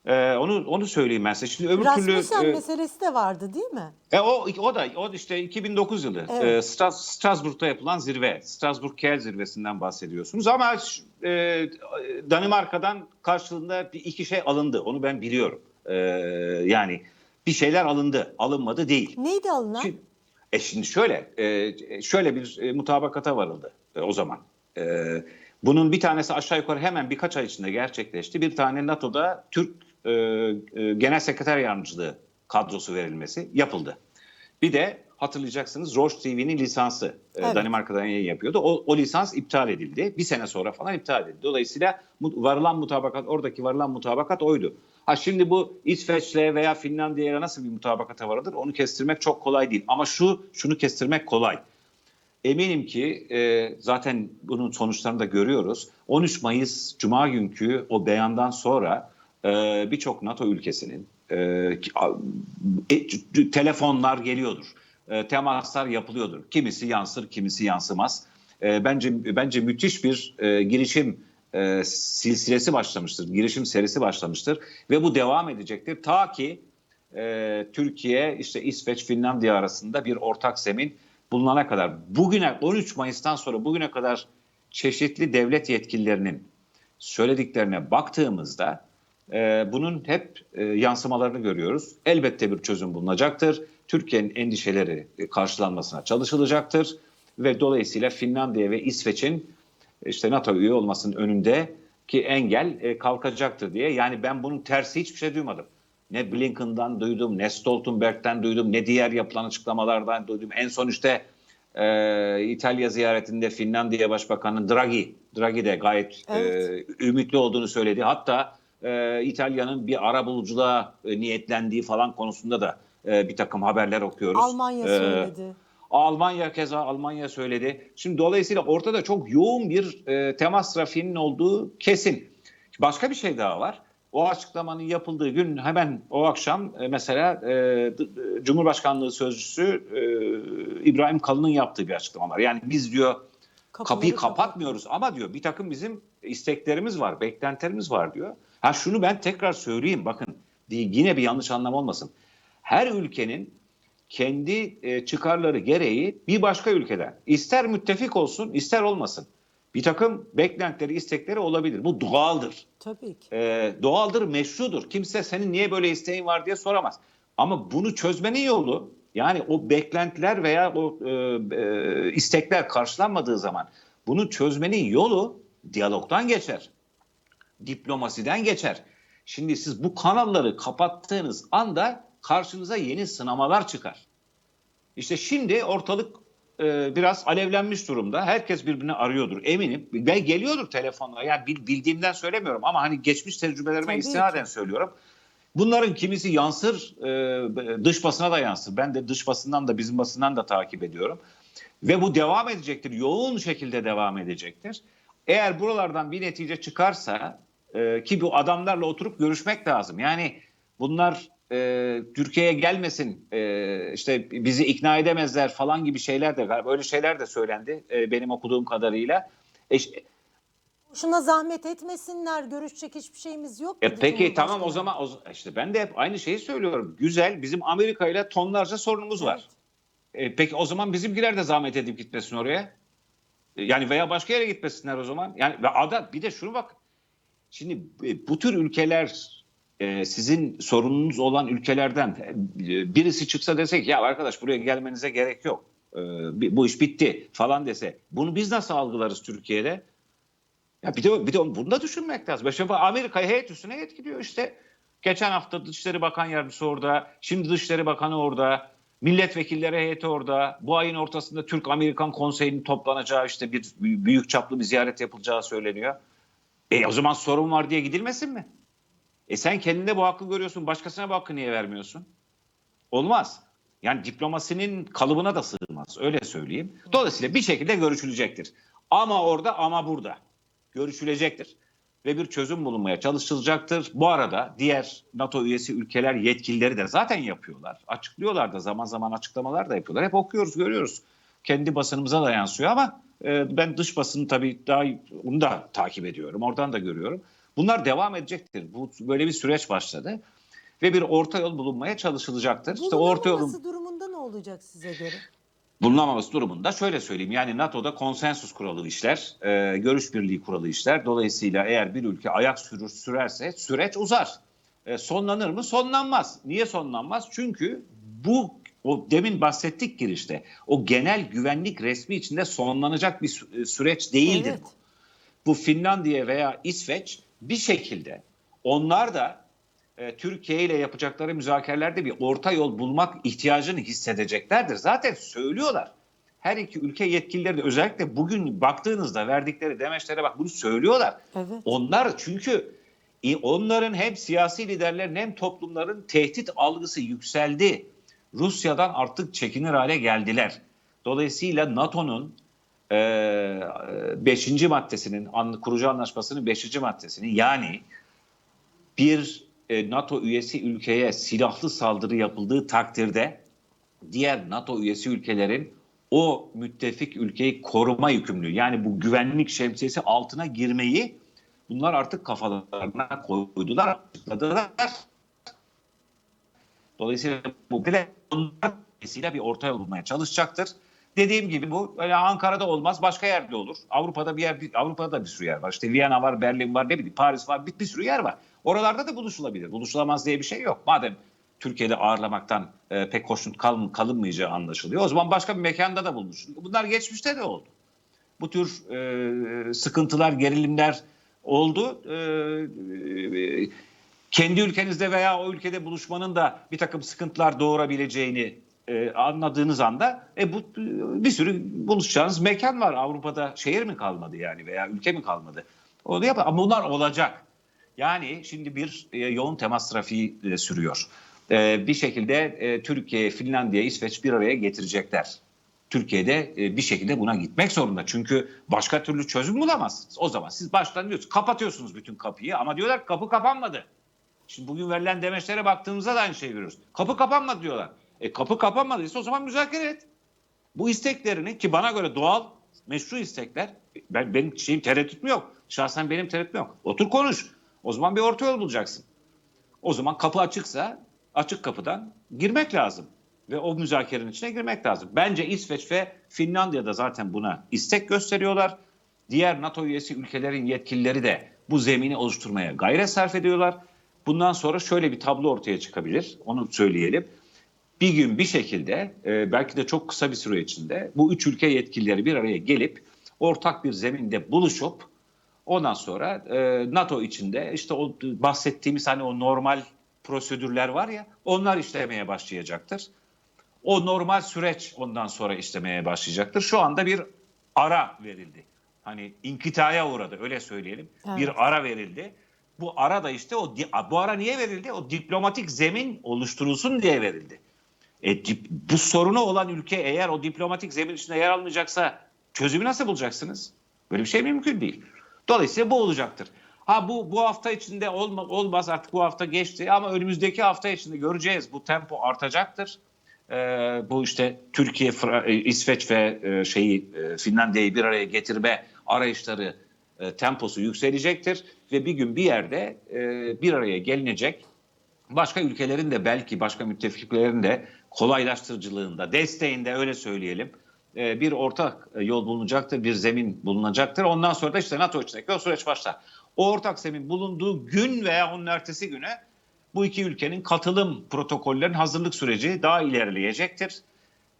Ee, onu onu söyleyeyim ben size. Şimdi öbür türlü Rasmussen e, meselesi de vardı değil mi? e, o o da o işte 2009 yılı Evet. e, Stras- Strasbourg'da yapılan zirve. Strasbourg Kiel zirvesinden bahsediyorsunuz ama e, Danimarka'dan karşılığında bir iki şey alındı. Onu ben biliyorum. E, yani bir şeyler alındı. Alınmadı değil. Neydi alınan? Şimdi, e şimdi şöyle, e, şöyle bir e, mutabakata varıldı e, o zaman. E, bunun bir tanesi aşağı yukarı hemen birkaç ay içinde gerçekleşti. Bir tane NATO'da Türk e, e, Genel Sekreter Yardımcılığı kadrosu verilmesi yapıldı. Bir de hatırlayacaksınız Roche TV'nin lisansı e, Evet. Danimarka'dan yayın yapıyordu. O, o lisans iptal edildi. Bir sene sonra falan iptal edildi. Dolayısıyla varılan mutabakat, oradaki varılan mutabakat oydu. Ha şimdi bu İsveç'le veya Finlandiya'ya nasıl bir mutabakata varılır onu kestirmek çok kolay değil. Ama şu şunu kestirmek kolay. Eminim ki e, zaten bunun sonuçlarını da görüyoruz. 13 Mayıs Cuma günkü o beyandan sonra birçok NATO ülkesinin e, e, telefonlar geliyordur. E, temaslar yapılıyordur. Kimisi yansır, kimisi yansımaz. Bence bence müthiş bir girişim silsilesi başlamıştır. Girişim serisi başlamıştır ve bu devam edecektir ta ki Türkiye, işte İsveç, Finlandiya arasında bir ortak zemin bulunana kadar. Bugüne 13 Mayıs'tan sonra bugüne kadar çeşitli devlet yetkililerinin söylediklerine baktığımızda e, bunun hep e, yansımalarını görüyoruz. Elbette bir çözüm bulunacaktır. Türkiye'nin endişeleri e, karşılanmasına çalışılacaktır ve dolayısıyla Finlandiya ve İsveç'in işte NATO üye olmasının önünde ki engel e, kalkacaktır diye. Yani ben bunun tersi hiçbir şey duymadım. Ne Blinken'dan duydum, ne Stoltenberg'den duydum, ne diğer yapılan açıklamalardan duydum. En son işte e, İtalya ziyaretinde Finlandiya Başbakanı Draghi, Draghi de gayet Evet. e, ümitli olduğunu söyledi. Hatta e, İtalya'nın bir ara buluculuğa e, niyetlendiği falan konusunda da e, bir takım haberler okuyoruz. Almanya E, söyledi. Almanya keza Almanya söyledi. Şimdi dolayısıyla ortada çok yoğun bir e, temas trafiğinin olduğu kesin. Başka bir şey daha var. O açıklamanın yapıldığı gün hemen o akşam e, mesela e, Cumhurbaşkanlığı Sözcüsü e, İbrahim Kalın'ın yaptığı bir açıklama var. Yani biz diyor kapıyı Kapıları kapatmıyoruz ama diyor bir takım bizim isteklerimiz var, beklentilerimiz var diyor. Ha şunu ben tekrar söyleyeyim bakın yine bir yanlış anlam olmasın. Her ülkenin kendi e, çıkarları gereği bir başka ülkeden ister müttefik olsun ister olmasın bir takım beklentileri, istekleri olabilir. Bu doğaldır. Tabii ki. E, doğaldır, meşrudur. Kimse senin niye böyle isteğin var diye soramaz. Ama bunu çözmenin yolu yani o beklentiler veya o e, e, istekler karşılanmadığı zaman bunu çözmenin yolu diyalogdan geçer. Diplomasiden geçer. Şimdi siz bu kanalları kapattığınız anda karşınıza yeni sınamalar çıkar. İşte şimdi ortalık e, biraz alevlenmiş durumda. Herkes birbirini arıyordur eminim. Ve geliyordur telefonla. Yani bil- bildiğimden söylemiyorum ama hani geçmiş tecrübelerime Tabii istinaden ki. söylüyorum. Bunların kimisi yansır, e, dış basına da yansır. Ben de dış basından da bizim basından da takip ediyorum. Ve bu devam edecektir. Yoğun şekilde devam edecektir. Eğer buralardan bir netice çıkarsa e, ki bu adamlarla oturup görüşmek lazım. Yani bunlar e, Türkiye'ye gelmesin, e, işte bizi ikna edemezler falan gibi şeyler de galiba öyle şeyler de söylendi e, benim okuduğum kadarıyla. E, Boşuna zahmet etmesinler. Görüşecek hiçbir şeyimiz yok. e, peki tamam o zaman o, işte ben de hep aynı şeyi söylüyorum. Güzel bizim Amerika ile tonlarca sorunumuz var. E, peki o zaman bizimkiler de zahmet edip gitmesin oraya. E, Yani veya başka yere gitmesinler o zaman. Yani ve ada bir de şunu bak. Şimdi e, bu tür ülkeler e, sizin sorununuz olan ülkelerden e, birisi çıksa desek ya arkadaş buraya gelmenize gerek yok. Bu iş bitti falan dese. Bunu biz nasıl algılarız Türkiye'de? Ya bir de bir de bunu da düşünmek lazım. Mesela Amerika heyet üstüne heyet gidiyor işte. Geçen hafta Dışişleri Bakan Yardımcısı orada. Şimdi Dışişleri Bakanı orada. Milletvekilleri heyeti orada. Bu ayın ortasında Türk-Amerikan Konseyi'nin toplanacağı işte bir büyük çaplı bir ziyaret yapılacağı söyleniyor. E o zaman sorun var diye gidilmesin mi? E sen kendinde bu hakkı görüyorsun. Başkasına bu hakkı niye vermiyorsun? Olmaz. Yani diplomasinin kalıbına da sığmaz. Öyle söyleyeyim. Dolayısıyla bir şekilde görüşülecektir. Ama orada ama burada. Görüşülecektir. Ve bir çözüm bulunmaya çalışılacaktır. Bu arada diğer NATO üyesi ülkeler yetkilileri de zaten yapıyorlar. Açıklıyorlar da zaman zaman açıklamalar da yapıyorlar. Hep okuyoruz, görüyoruz. Kendi basınımıza da yansıyor ama ben dış basını tabii daha onu da takip ediyorum. Oradan da görüyorum. Bunlar devam edecektir. Bu böyle bir süreç başladı ve bir orta yol bulunmaya çalışılacaktır. İşte orta yolun durumunda ne olacak size göre? bulunamaması durumunda şöyle söyleyeyim. Yani NATO'da konsensus kuralı işler, e, görüş birliği kuralı işler. Dolayısıyla eğer bir ülke ayak sürür sürerse süreç uzar. E, sonlanır mı? Sonlanmaz. Niye sonlanmaz? Çünkü bu o demin bahsettik girişte. O genel güvenlik resmi içinde sonlanacak bir e, süreç değildir. Evet. bu Finlandiya veya İsveç bir şekilde onlar da e, Türkiye ile yapacakları müzakerelerde bir orta yol bulmak ihtiyacını hissedeceklerdir. Zaten söylüyorlar. Her iki ülke yetkilileri de özellikle bugün baktığınızda verdikleri demeçlere bak bunu söylüyorlar. Evet. Onlar çünkü onların hem siyasi liderlerin hem toplumların tehdit algısı yükseldi. Rusya'dan artık çekinir hale geldiler. Dolayısıyla NATO'nun 5. maddesinin an- kurucu anlaşmasının 5. maddesinin yani bir e, NATO üyesi ülkeye silahlı saldırı yapıldığı takdirde diğer NATO üyesi ülkelerin o müttefik ülkeyi koruma yükümlülüğü yani bu güvenlik şemsiyesi altına girmeyi bunlar artık kafalarına koydular. Dolayısıyla bu bile dolayısıyla bir orta yol bulmaya çalışacaktır. Dediğim gibi bu öyle Ankara'da olmaz, başka yerde olur. Avrupa'da bir yer, Avrupa'da da bir sürü yer var. İşte Viyana var, Berlin var, ne bileyim Paris var, bir, bir sürü yer var. Oralarda da buluşulabilir. Buluşulamaz diye bir şey yok. Madem Türkiye'de ağırlamaktan e, pek hoşnut kal, kalınmayacağı anlaşılıyor. O zaman başka bir mekanda da bulunur. Bunlar geçmişte de oldu. Bu tür e, sıkıntılar, gerilimler oldu. E, e, kendi ülkenizde veya o ülkede buluşmanın da bir takım sıkıntılar doğurabileceğini e, anladığınız anda e, bu bir sürü buluşacağınız mekan var. Avrupa'da şehir mi kalmadı yani veya ülke mi kalmadı? Onu yap ama bunlar olacak. Yani şimdi bir e, yoğun temas trafiği e, sürüyor. E, bir şekilde e, Türkiye, Finlandiya, İsveç bir araya getirecekler. Türkiye'de e, bir şekilde buna gitmek zorunda. Çünkü başka türlü çözüm bulamazsınız. O zaman siz baştan diyorsunuz kapatıyorsunuz bütün kapıyı ama diyorlar kapı kapanmadı. Şimdi bugün verilen demeçlere baktığımızda da aynı şeyi görüyoruz. Kapı kapanmadı diyorlar. E kapı kapanmadıysa o zaman müzakere et. Bu isteklerini ki bana göre doğal, meşru istekler. Ben benim şeyim tereddütüm yok. Şahsen benim tereddütüm yok. Otur konuş. O zaman bir orta yol bulacaksın. O zaman kapı açıksa açık kapıdan girmek lazım. Ve o müzakerenin içine girmek lazım. Bence İsveç ve Finlandiya da zaten buna istek gösteriyorlar. Diğer NATO üyesi ülkelerin yetkilileri de bu zemini oluşturmaya gayret sarf ediyorlar. Bundan sonra şöyle bir tablo ortaya çıkabilir. Onu söyleyelim. Bir gün bir şekilde e, belki de çok kısa bir süre içinde bu üç ülke yetkilileri bir araya gelip ortak bir zeminde buluşup ondan sonra e, NATO içinde işte o bahsettiğimiz hani o normal prosedürler var ya onlar işlemeye başlayacaktır. O normal süreç ondan sonra işlemeye başlayacaktır. Şu anda bir ara verildi. Hani inkitaya uğradı öyle söyleyelim. Evet. Bir ara verildi. Bu ara da işte o bu ara niye verildi? O diplomatik zemin oluşturulsun diye verildi. E, dip- bu sorunu olan ülke eğer o diplomatik zemin içinde yer almayacaksa çözümü nasıl bulacaksınız? Böyle bir şey mümkün değil. Dolayısıyla bu olacaktır. Ha bu bu hafta içinde olma, olmaz artık bu hafta geçti ama önümüzdeki hafta içinde göreceğiz. Bu tempo artacaktır. Ee, bu işte Türkiye, Fra- e, İsveç ve e, şeyi e, Finlandiya'yı bir araya getirme arayışları e, temposu yükselecektir ve bir gün bir yerde e, bir araya gelinecek. Başka ülkelerin de belki başka müttefiklerin de kolaylaştırıcılığında, desteğinde öyle söyleyelim e, bir ortak yol bulunacaktır, bir zemin bulunacaktır. Ondan sonra da işte NATO içindeki o süreç başlar. O ortak zemin bulunduğu gün veya onun ertesi güne bu iki ülkenin katılım protokollerin hazırlık süreci daha ilerleyecektir.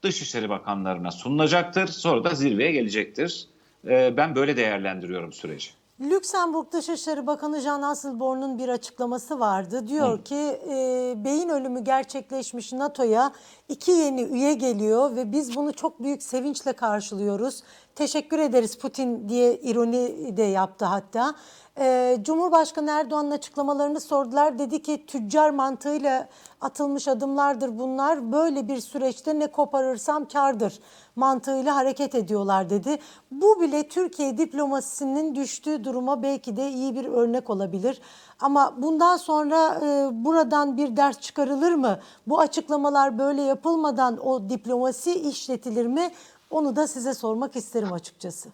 Dışişleri Bakanlarına sunulacaktır. Sonra da zirveye gelecektir. E, Ben böyle değerlendiriyorum süreci. Lüksemburg Dışişleri Bakanı Jean Asselborn'un bir açıklaması vardı. Diyor ki e, beyin ölümü gerçekleşmiş NATO'ya iki yeni üye geliyor ve biz bunu çok büyük sevinçle karşılıyoruz. Teşekkür ederiz Putin diye ironi de yaptı hatta. E, Cumhurbaşkanı Erdoğan'ın açıklamalarını sordular. Dedi ki tüccar mantığıyla atılmış adımlardır bunlar. Böyle bir süreçte ne koparırsam kardır mantığıyla hareket ediyorlar dedi. Bu bile Türkiye diplomasisinin düştüğü duruma belki de iyi bir örnek olabilir. Ama bundan sonra e, buradan bir ders çıkarılır mı? Bu açıklamalar böyle yapılmadan o diplomasi işletilir mi? Onu da size sormak isterim açıkçası.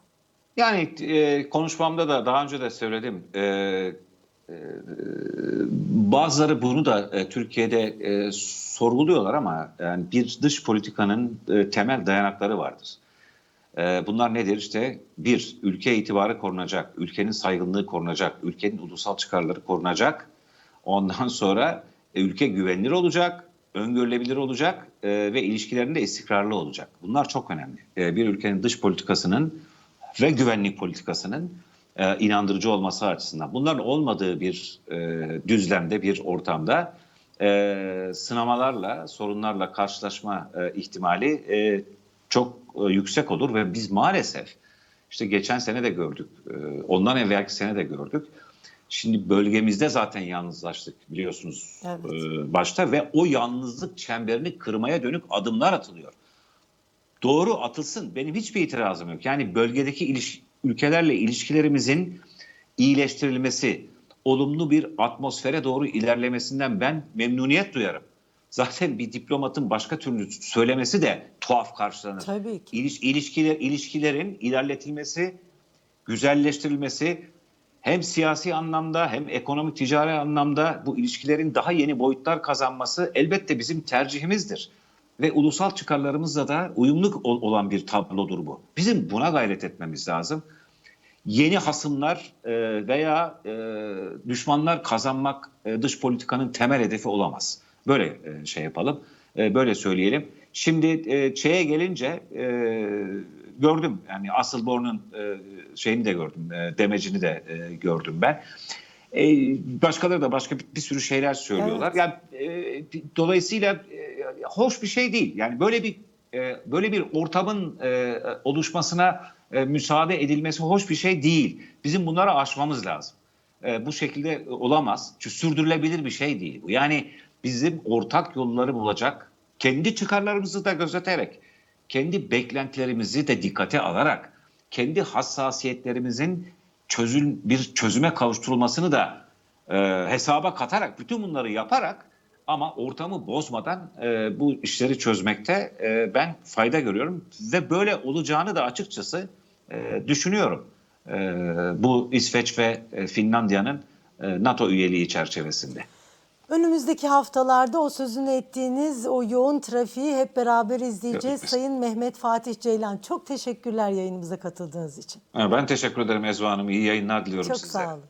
Yani e, konuşmamda da daha önce de söyledim. E, e, bazıları bunu da e, Türkiye'de e, sorguluyorlar ama yani bir dış politikanın e, temel dayanakları vardır. E, bunlar nedir? İşte bir, ülke itibarı korunacak, ülkenin saygınlığı korunacak, ülkenin ulusal çıkarları korunacak. Ondan sonra e, ülke güvenilir olacak, öngörülebilir olacak e, ve ilişkilerinde istikrarlı olacak. Bunlar çok önemli. E, bir ülkenin dış politikasının ve güvenlik politikasının e, inandırıcı olması açısından. Bunların olmadığı bir e, düzlemde, bir ortamda e, sınamalarla, sorunlarla karşılaşma e, ihtimali e, çok e, yüksek olur ve biz maalesef işte geçen sene de gördük, e, ondan evvelki sene de gördük. Şimdi bölgemizde zaten yalnızlaştık biliyorsunuz Evet. e, başta ve o yalnızlık çemberini kırmaya dönük adımlar atılıyor. Doğru atılsın. Benim hiçbir itirazım yok. Yani bölgedeki iliş- ülkelerle ilişkilerimizin iyileştirilmesi, olumlu bir atmosfere doğru ilerlemesinden ben memnuniyet duyarım. Zaten bir diplomatın başka türlü söylemesi de tuhaf karşılanır. Tabii ki. İliş, ilişkiler, ilişkilerin ilerletilmesi, güzelleştirilmesi hem siyasi anlamda hem ekonomik ticari anlamda bu ilişkilerin daha yeni boyutlar kazanması elbette bizim tercihimizdir. Ve ulusal çıkarlarımızla da uyumlu ol- olan bir tablodur bu. Bizim buna gayret etmemiz lazım. Yeni hasımlar e, veya e, düşmanlar kazanmak e, dış politikanın temel hedefi olamaz. Böyle şey yapalım, böyle söyleyelim. Şimdi şeye gelince gördüm yani Asselborn'un e, şeyini de gördüm, demecini de gördüm ben. Başkaları da başka bir, sürü şeyler söylüyorlar. Yani e, dolayısıyla hoş bir şey değil. Yani böyle bir e, böyle bir ortamın e, oluşmasına e, müsaade edilmesi hoş bir şey değil. Bizim bunları aşmamız lazım. E, bu şekilde olamaz. Çünkü sürdürülebilir bir şey değil. Yani bizim ortak yolları bulacak, kendi çıkarlarımızı da gözeterek, kendi beklentilerimizi de dikkate alarak, kendi hassasiyetlerimizin çözül bir çözüme kavuşturulmasını da e, hesaba katarak, bütün bunları yaparak ama ortamı bozmadan e, bu işleri çözmekte e, ben fayda görüyorum ve böyle olacağını da açıkçası e, düşünüyorum. E, bu İsveç ve e, Finlandiya'nın e, NATO üyeliği çerçevesinde. Önümüzdeki haftalarda o sözünü ettiğiniz o yoğun trafiği hep beraber izleyeceğiz. Evet. Sayın Mehmet Fatih Ceylan çok teşekkürler yayınımıza katıldığınız için. Ben teşekkür ederim Ezva Hanım. İyi yayınlar diliyorum Çok size. sağ olun.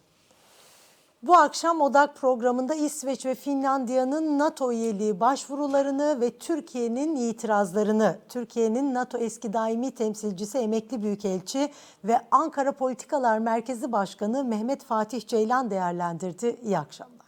Bu akşam Odak programında İsveç ve Finlandiya'nın NATO üyeliği başvurularını ve Türkiye'nin itirazlarını, Türkiye'nin NATO eski daimi temsilcisi emekli büyükelçi ve Ankara Politikalar Merkezi Başkanı Mehmet Fatih Ceylan değerlendirdi. İyi akşamlar.